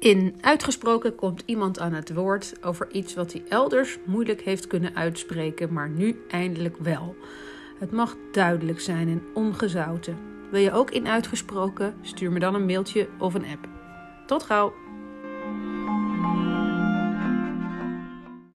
In Uitgesproken komt iemand aan het woord over iets wat hij elders moeilijk heeft kunnen uitspreken, maar nu eindelijk wel. Het mag duidelijk zijn en ongezouten. Wil je ook in Uitgesproken? Stuur me dan een mailtje of een app. Tot gauw!